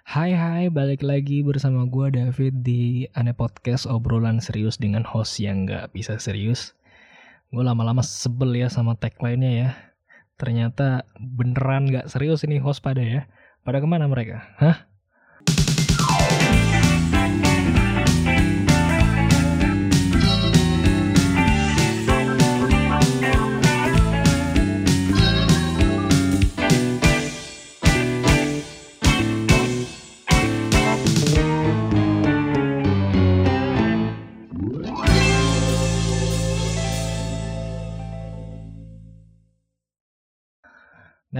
Hai hai, balik lagi bersama gue David di Ane Podcast obrolan serius dengan host yang gak bisa serius. Gue lama-lama sebel ya sama tagline-nya ya. Ternyata beneran gak serius ini host pada ya. Pada ke mana mereka? Hah?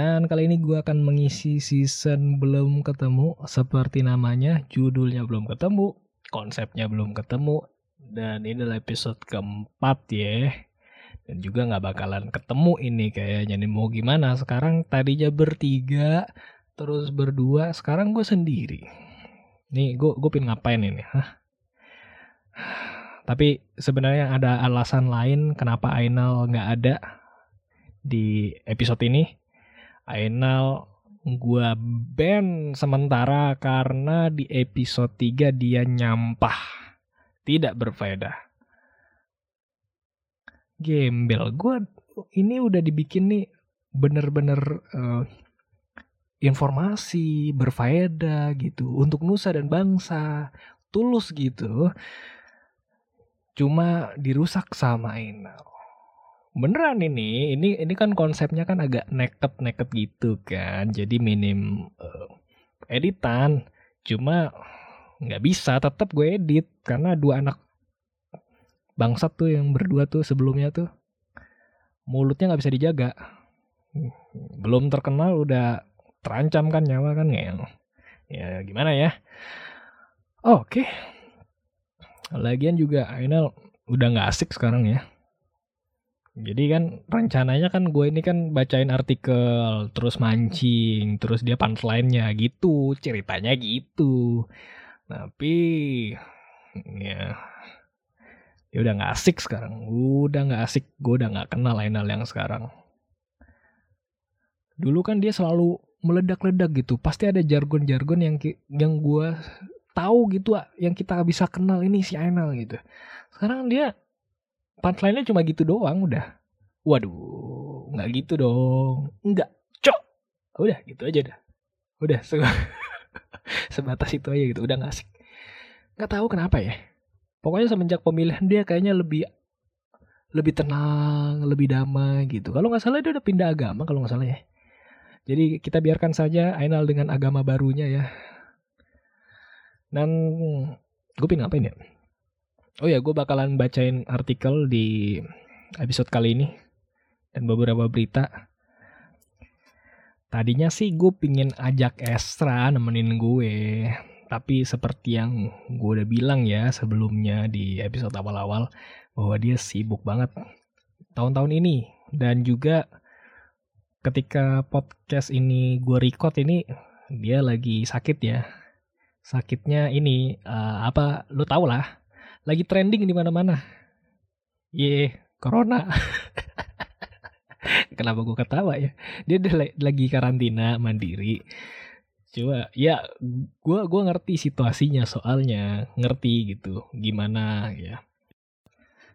Dan kali ini gue akan mengisi season belum ketemu seperti namanya, judulnya belum ketemu, konsepnya belum ketemu, dan ini adalah episode keempat ya. Dan juga nggak bakalan ketemu ini kayaknya nih mau gimana sekarang tadinya bertiga terus berdua sekarang gue sendiri. Nih gue gue pin ngapain ini? Hah? Tapi sebenarnya ada alasan lain kenapa Ainal nggak ada di episode ini Ainal gua ban sementara karena di episode 3 dia nyampah. Tidak berfaedah. Gembel. Gua ini udah dibikin nih bener-bener uh, informasi berfaedah gitu untuk nusa dan bangsa tulus gitu cuma dirusak sama Ainal beneran ini ini ini kan konsepnya kan agak neket neket gitu kan. Jadi minim uh, editan. Cuma nggak bisa tetap gue edit. Karena dua anak bangsat tuh yang berdua tuh sebelumnya tuh mulutnya nggak bisa dijaga. Belum terkenal udah terancam kan nyawa kan ya ya gimana ya? Oke. Lagian juga Ainel udah nggak asik sekarang ya jadi kan rencananya kan gue ini kan bacain artikel, terus mancing, terus dia punchline-nya gitu, ceritanya gitu. Tapi ya ya udah nggak asik sekarang, udah nggak asik, gue udah nggak kenal Ainal yang sekarang. Dulu kan dia selalu meledak-ledak gitu, pasti ada jargon-jargon yang yang gue tahu gitu, yang kita bisa kenal ini si Ainal gitu. Sekarang dia punchline-nya cuma gitu doang udah. Waduh, nggak gitu dong. Enggak, cok. Udah gitu aja dah. Udah se sebatas itu aja gitu, udah nggak asik. Nggak tahu kenapa ya. Pokoknya semenjak pemilihan dia kayaknya lebih lebih tenang, lebih damai gitu. Kalau nggak salah dia udah pindah agama kalau nggak salah ya. Jadi kita biarkan saja Ainal dengan agama barunya ya. Dan gue pengen ngapain ya? Oh ya, gue bakalan bacain artikel di episode kali ini dan beberapa berita. Tadinya sih gue pingin ajak Estra nemenin gue, tapi seperti yang gue udah bilang ya sebelumnya di episode awal-awal bahwa dia sibuk banget tahun-tahun ini dan juga ketika podcast ini gue record ini dia lagi sakit ya sakitnya ini uh, apa lu tau lah lagi trending di mana-mana. Ye, corona. Kenapa gue ketawa ya? Dia udah lagi karantina mandiri. Coba ya gue gua ngerti situasinya soalnya ngerti gitu gimana ya.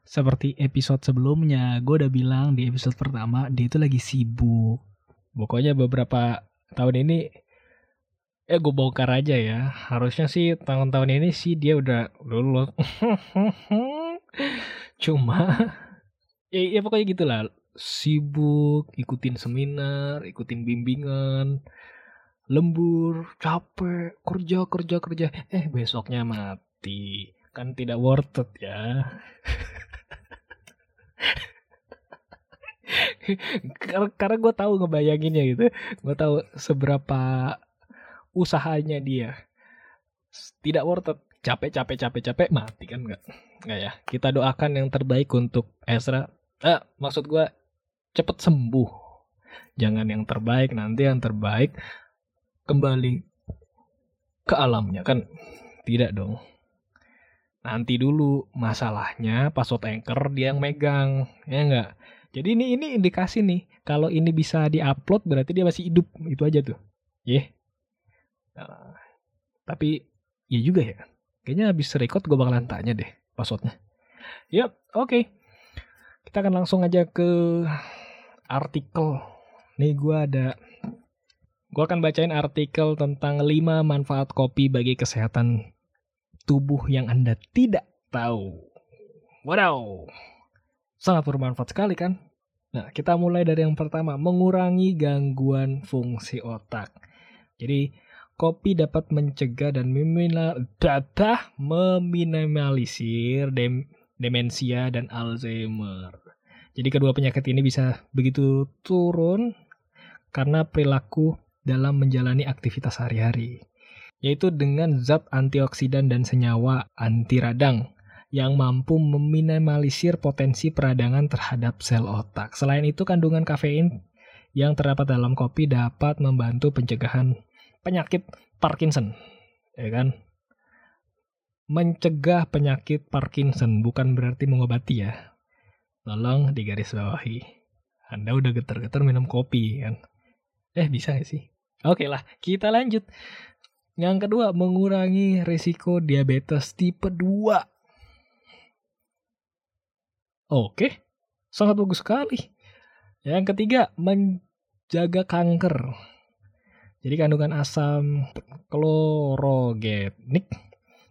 Seperti episode sebelumnya, gue udah bilang di episode pertama dia itu lagi sibuk. Pokoknya beberapa tahun ini ya gue bongkar aja ya. Harusnya sih tahun-tahun ini sih dia udah lulus. Cuma ya, ya pokoknya gitulah. Sibuk ikutin seminar ikutin bimbingan. Lembur capek kerja kerja kerja. Eh besoknya mati. Kan tidak worth it ya. Karena gue tahu ngebayanginnya gitu. Gue tahu seberapa usahanya dia. Tidak worth it. Capek capek capek capek mati kan nggak? Nggak ya? Kita doakan yang terbaik untuk Ezra. Eh, maksud gue cepet sembuh. Jangan yang terbaik nanti yang terbaik kembali ke alamnya kan? Tidak dong. Nanti dulu masalahnya password anchor dia yang megang ya enggak jadi ini ini indikasi nih. Kalau ini bisa diupload berarti dia masih hidup. Itu aja tuh. Ya yeah. Tapi ya juga ya. Kayaknya habis record gue bakalan tanya deh passwordnya. Yap, oke. Okay. Kita akan langsung aja ke artikel. Nih gue ada gue akan bacain artikel tentang 5 manfaat kopi bagi kesehatan tubuh yang Anda tidak tahu. Wow, sangat bermanfaat sekali kan? Nah, kita mulai dari yang pertama, mengurangi gangguan fungsi otak. Jadi, kopi dapat mencegah dan meminimalisir dem demensia dan Alzheimer. Jadi kedua penyakit ini bisa begitu turun karena perilaku dalam menjalani aktivitas sehari-hari, yaitu dengan zat antioksidan dan senyawa anti radang yang mampu meminimalisir potensi peradangan terhadap sel otak. Selain itu, kandungan kafein yang terdapat dalam kopi dapat membantu pencegahan penyakit Parkinson, ya kan? Mencegah penyakit Parkinson bukan berarti mengobati ya, Tolong digaris bawahi. Anda udah getar-getar minum kopi kan? Eh bisa gak sih? Oke lah, kita lanjut. Yang kedua, mengurangi risiko diabetes tipe 2. Oke, sangat bagus sekali. Yang ketiga, menjaga kanker. Jadi kandungan asam klorogenik,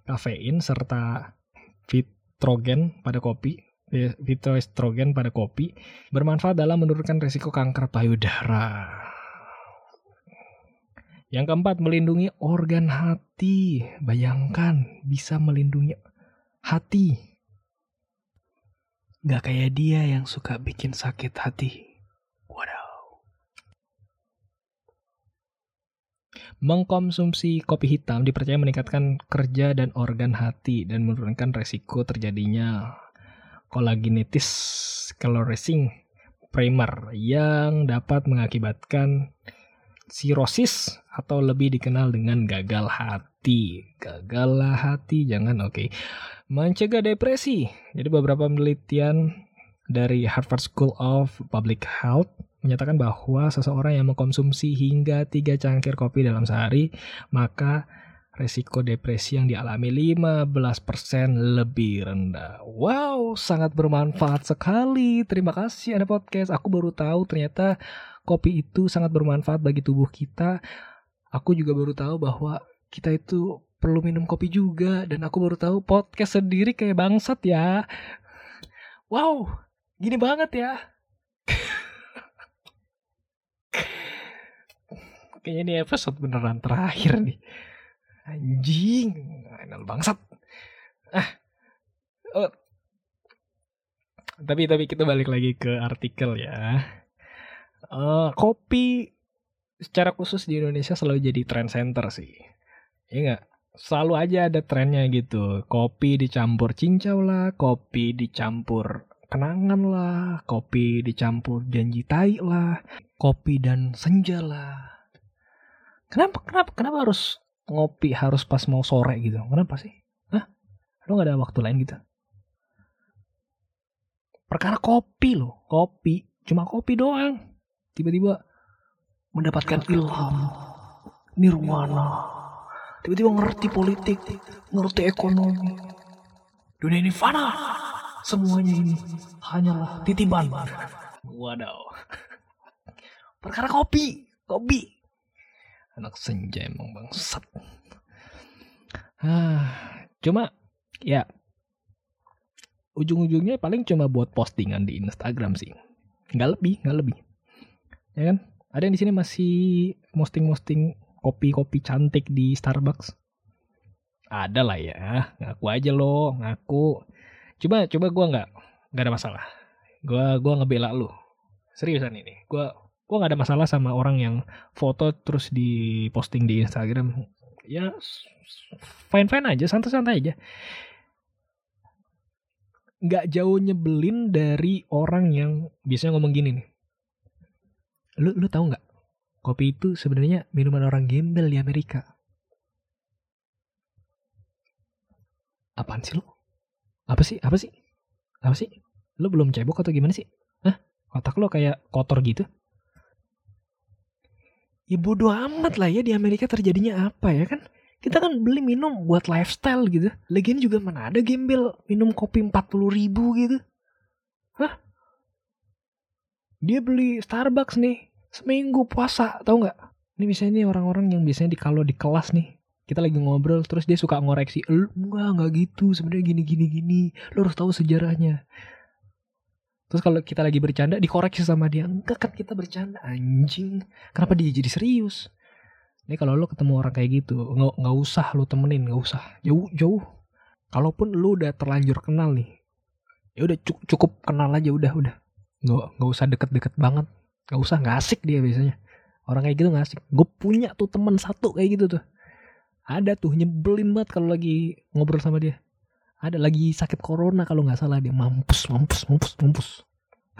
kafein, serta fitrogen pada kopi fitoestrogen pada kopi bermanfaat dalam menurunkan risiko kanker payudara. Yang keempat, melindungi organ hati. Bayangkan bisa melindungi hati. Gak kayak dia yang suka bikin sakit hati. Wadaw. Mengkonsumsi kopi hitam dipercaya meningkatkan kerja dan organ hati dan menurunkan resiko terjadinya collagenous sclerosing primer yang dapat mengakibatkan sirosis atau lebih dikenal dengan gagal hati. Gagal hati jangan oke. Okay. Mencegah depresi. Jadi beberapa penelitian dari Harvard School of Public Health menyatakan bahwa seseorang yang mengkonsumsi hingga 3 cangkir kopi dalam sehari maka resiko depresi yang dialami 15% lebih rendah. Wow, sangat bermanfaat sekali. Terima kasih ada podcast. Aku baru tahu ternyata kopi itu sangat bermanfaat bagi tubuh kita. Aku juga baru tahu bahwa kita itu perlu minum kopi juga dan aku baru tahu podcast sendiri kayak bangsat ya. Wow, gini banget ya. Kayaknya ini episode beneran terakhir nih. Anjing, enak bangsat. Ah. Oh. Tapi tapi kita balik lagi ke artikel ya. Uh, kopi secara khusus di Indonesia selalu jadi trend center sih. Iya nggak? Selalu aja ada trennya gitu. Kopi dicampur cincau lah, kopi dicampur kenangan lah, kopi dicampur janji tai lah, kopi dan senja lah. Kenapa kenapa kenapa harus ngopi harus pas mau sore gitu. Kenapa sih? Hah? Lo gak ada waktu lain gitu? Perkara kopi loh, kopi. Cuma kopi doang. Tiba-tiba mendapatkan ilham, nirwana. Tiba-tiba ngerti politik, ngerti ekonomi. Dunia ini fana. Semuanya ini hanyalah titipan. Wadaw. Perkara kopi, kopi anak senja emang bangsat. Ah cuma ya ujung-ujungnya paling cuma buat postingan di Instagram sih. Nggak lebih nggak lebih. Ya kan? Ada yang di sini masih posting-posting kopi-kopi cantik di Starbucks? Ada lah ya. Ngaku aja lo ngaku. Coba coba gue nggak nggak ada masalah. Gue gua ngebela lu seriusan ini. Gue gue gak ada masalah sama orang yang foto terus di posting di Instagram. Ya fine fine aja santai santai aja. Nggak jauh nyebelin dari orang yang biasanya ngomong gini nih. Lu lu tahu nggak? Kopi itu sebenarnya minuman orang gembel di Amerika. Apaan sih lu? Apa sih? Apa sih? Apa sih? Lu belum cebok atau gimana sih? Hah? otak lo kayak kotor gitu ya bodo amat lah ya di Amerika terjadinya apa ya kan Kita kan beli minum buat lifestyle gitu. Lagian juga mana ada gembel minum kopi 40 ribu gitu. Hah? Dia beli Starbucks nih. Seminggu puasa, tau nggak? Ini biasanya nih orang-orang yang biasanya di kalau di kelas nih. Kita lagi ngobrol terus dia suka ngoreksi. Enggak, enggak gitu. Sebenarnya gini gini gini. Lu harus tahu sejarahnya. Terus kalau kita lagi bercanda dikoreksi sama dia. Enggak kan kita bercanda anjing. Kenapa dia jadi serius? Ini kalau lo ketemu orang kayak gitu, nggak nggak usah lo temenin, nggak usah jauh jauh. Kalaupun lo udah terlanjur kenal nih, ya udah cukup, cukup kenal aja udah udah. Nggak nggak usah deket-deket banget, nggak usah nggak asik dia biasanya. Orang kayak gitu nggak asik. Gue punya tuh teman satu kayak gitu tuh. Ada tuh nyebelin banget kalau lagi ngobrol sama dia. Ada lagi sakit corona kalau nggak salah dia mampus mampus mampus mampus.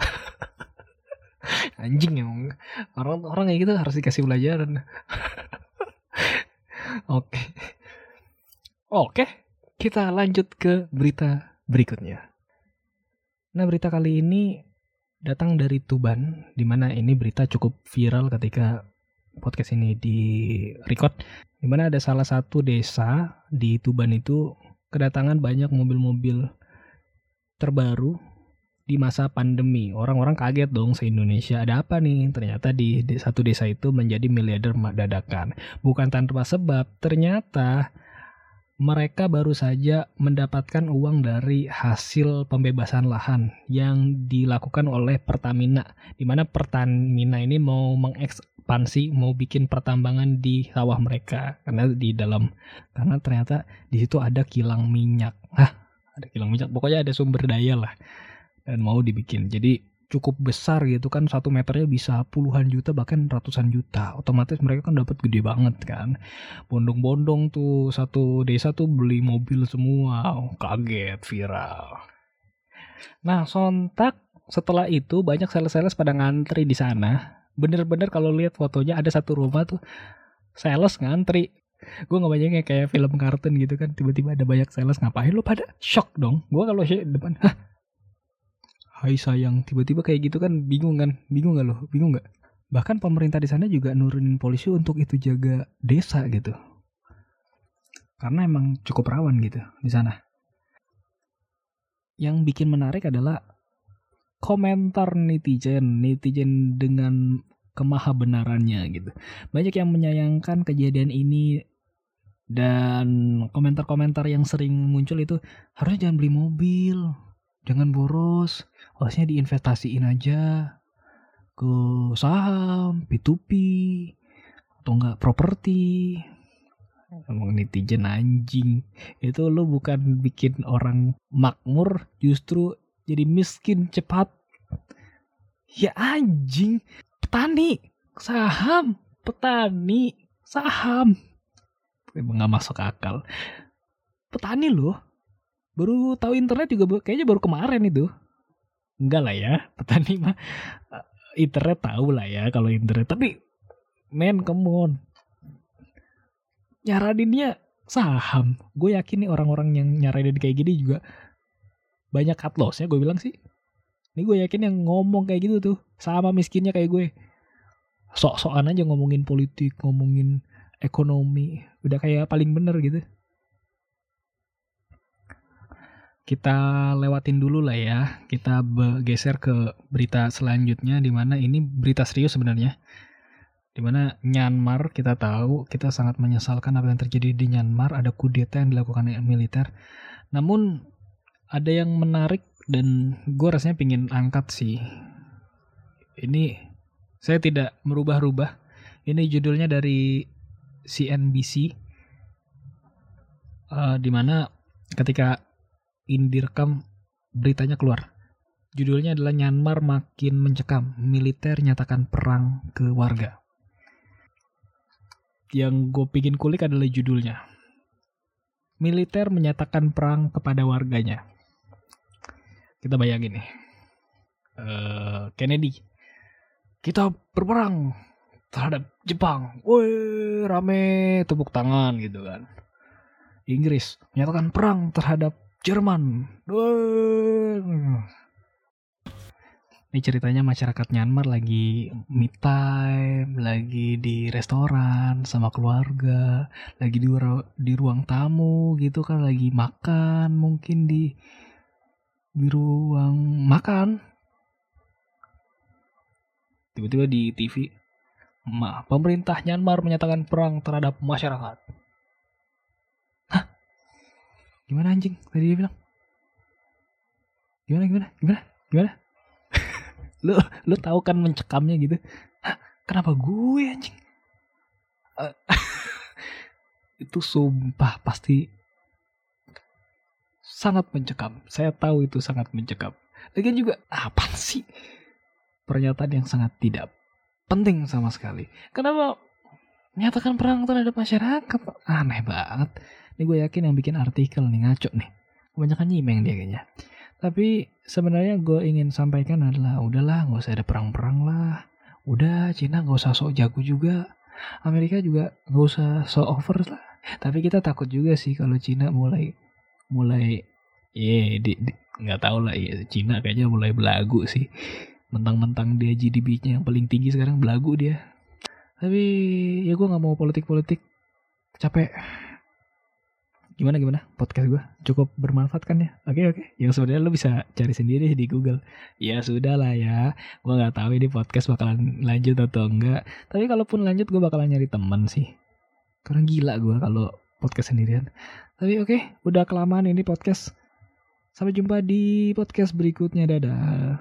Anjing emang orang orang kayak gitu harus dikasih pelajaran. Oke. Oke, kita lanjut ke berita berikutnya. Nah, berita kali ini datang dari Tuban, di mana ini berita cukup viral ketika podcast ini di record, di mana ada salah satu desa di Tuban itu kedatangan banyak mobil-mobil terbaru di masa pandemi. Orang-orang kaget dong se-Indonesia ada apa nih? Ternyata di satu desa itu menjadi miliarder dadakan. Bukan tanpa sebab, ternyata mereka baru saja mendapatkan uang dari hasil pembebasan lahan yang dilakukan oleh Pertamina. Di mana Pertamina ini mau mengekspansi, mau bikin pertambangan di sawah mereka. Karena di dalam karena ternyata di situ ada kilang minyak. Hah, ada kilang minyak. Pokoknya ada sumber daya lah. Dan mau dibikin. Jadi cukup besar gitu kan satu meternya bisa puluhan juta bahkan ratusan juta. Otomatis mereka kan dapat gede banget kan. Bondong-bondong tuh satu desa tuh beli mobil semua. Oh, kaget viral. Nah sontak setelah itu banyak sales-sales pada ngantri di sana bener-bener kalau lihat fotonya ada satu rumah tuh sales ngantri. Gue nggak banyak kayak film kartun gitu kan tiba-tiba ada banyak sales ngapain lo pada shock dong? Gue kalau depan hah? Hai sayang. Tiba-tiba kayak gitu kan bingung kan? Bingung gak loh bingung gak bahkan pemerintah di sana juga nurunin polisi untuk itu jaga desa gitu. Karena emang cukup rawan gitu di sana. Yang bikin menarik adalah komentar netizen netizen dengan kemahabenarannya gitu. Banyak yang menyayangkan kejadian ini dan komentar-komentar yang sering muncul itu harusnya jangan beli mobil jangan boros harusnya diinvestasiin aja ke saham P2P atau enggak properti. Emang netizen anjing. Itu lo bukan bikin orang makmur justru jadi miskin cepat. Ya anjing petani saham petani saham. Emang gak masuk akal. Petani loh. Baru tahu internet juga kayaknya baru kemarin itu. Enggak lah ya petani mah eh, internet tahu lah ya kalau internet. Tapi men come on. Nyaraninnya saham. Gue yakin nih orang-orang yang nyaranin kayak gini juga banyak cut loss ya gue bilang sih ini gue yakin yang ngomong kayak gitu tuh sama miskinnya kayak gue sok-sokan aja ngomongin politik ngomongin ekonomi udah kayak paling bener gitu kita lewatin dulu lah ya. Kita geser ke berita selanjutnya di mana ini berita serius sebenarnya. Di mana Myanmar kita tahu kita sangat menyesalkan apa yang terjadi di Myanmar ada kudeta yang dilakukan militer. Namun ada yang menarik dan gue rasanya pingin angkat sih. Ini saya tidak merubah-rubah. Ini judulnya dari CNBC. Uh, eh, di mana ketika Indirekam beritanya keluar. Judulnya adalah Myanmar makin mencekam, militer nyatakan perang ke warga. Yang gue pingin kulik adalah judulnya. Militer menyatakan perang kepada warganya. Kita bayangin nih. Uh, Kennedy. Kita berperang terhadap Jepang. Woi, rame tepuk tangan gitu kan. Inggris menyatakan perang terhadap Jerman. Ini ceritanya masyarakat Myanmar lagi me time, lagi di restoran sama keluarga, lagi di, di ruang tamu gitu kan, lagi makan mungkin di di ruang makan. Tiba-tiba di TV, Ma, pemerintah Myanmar menyatakan perang terhadap masyarakat. Hah? Gimana anjing? Tadi dia bilang. Gimana, gimana, gimana, gimana? lu lu tahu kan mencekamnya gitu Hah, kenapa gue anjing uh, itu sumpah pasti sangat mencekam. Saya tahu itu sangat mencekam. Lagian juga apa sih? Pernyataan yang sangat tidak penting sama sekali. Kenapa menyatakan perang terhadap masyarakat? Aneh banget. Ini gue yakin yang bikin artikel nih ngaco nih. Kebanyakan nyimeng dia kayaknya. Tapi sebenarnya gue ingin sampaikan adalah udahlah nggak usah ada perang-perang lah. Udah Cina nggak usah sok jago juga. Amerika juga nggak usah sok over lah. Tapi kita takut juga sih kalau Cina mulai mulai ya yeah, nggak tahu lah ya Cina kayaknya mulai belagu sih. Mentang-mentang dia GDP-nya yang paling tinggi sekarang belagu dia. Tapi ya gue nggak mau politik-politik. Capek. Gimana gimana? Podcast gue cukup bermanfaat kan ya? Oke oke. Yang sebenarnya lo bisa cari sendiri di Google. Ya sudah lah ya. Gue nggak tahu ini podcast bakalan lanjut atau enggak tapi kalaupun lanjut gue bakalan nyari teman sih. Karena gila gue kalau podcast sendirian tapi oke udah kelamaan ini podcast. Sampai jumpa di podcast berikutnya dadah